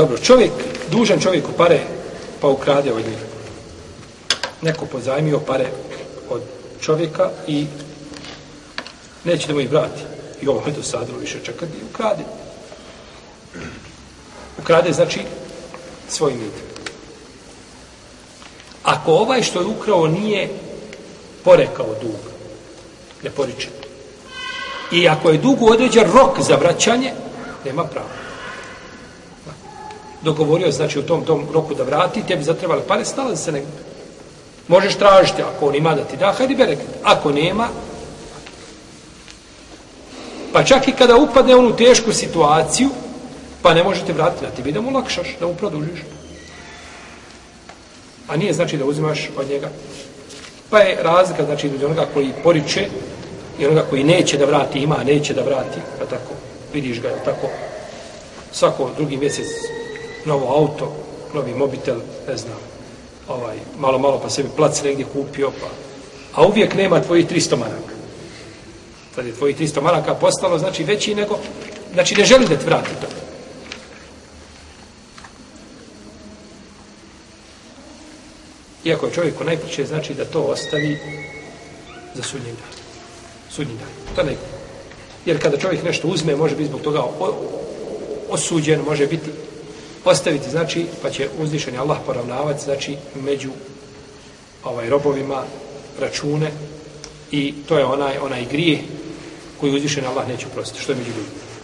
Dobro, čovjek, dužan čovjeku pare, pa ukrade od njih. Neko pozajmio pare od čovjeka i neće da mu ih vrati. I ovo je dosadilo više čekati i ukrade. Ukrade znači svoj mit. Ako ovaj što je ukrao nije porekao dug, ne poriče. I ako je dug određen rok za vraćanje, nema prava dogovorio, znači u tom, tom roku da vrati, tebi zatrebali pare, snalazi se ne. Možeš tražiti, ako on ima da ti da, hajde berek. Ako nema, pa čak i kada upadne on u tešku situaciju, pa ne možete vratiti na ti da mu lakšaš, da mu produžiš. A nije znači da uzimaš od njega. Pa je razlika znači od onoga koji poriče i onoga koji neće da vrati, ima, neće da vrati, pa tako, vidiš ga, tako, svako drugi mjesec novo auto, novi mobitel, ne znam, ovaj, malo, malo pa sebi plac negdje kupio, pa... A uvijek nema tvojih 300 maraka. Tad je tvojih 300 maraka postalo, znači, veći nego... Znači, ne želi da vrati to. Iako je čovjeku najpriče, znači da to ostavi za sudnji dan. Sudnji dan. To ne. Jer kada čovjek nešto uzme, može biti zbog toga osuđen, može biti ostaviti, znači, pa će uzvišeni Allah poravnavati, znači, među ovaj, robovima račune i to je onaj, onaj grije koji uzvišeni Allah neće prostiti, što je među ljudima.